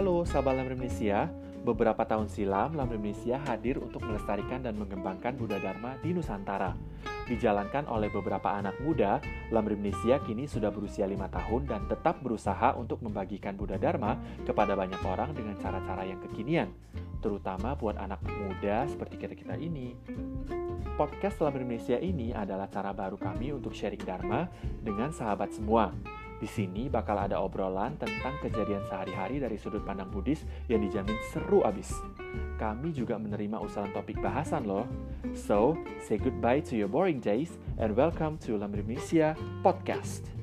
Halo sahabat Lam Indonesia, beberapa tahun silam Lam Indonesia hadir untuk melestarikan dan mengembangkan Buddha Dharma di Nusantara. Dijalankan oleh beberapa anak muda, Lam Indonesia kini sudah berusia lima tahun dan tetap berusaha untuk membagikan Buddha Dharma kepada banyak orang dengan cara-cara yang kekinian, terutama buat anak muda seperti kita-kita ini. Podcast Lam Indonesia ini adalah cara baru kami untuk sharing Dharma dengan sahabat semua di sini bakal ada obrolan tentang kejadian sehari-hari dari sudut pandang Buddhis yang dijamin seru abis. Kami juga menerima usulan topik bahasan loh. So, say goodbye to your boring days and welcome to Lam Indonesia Podcast.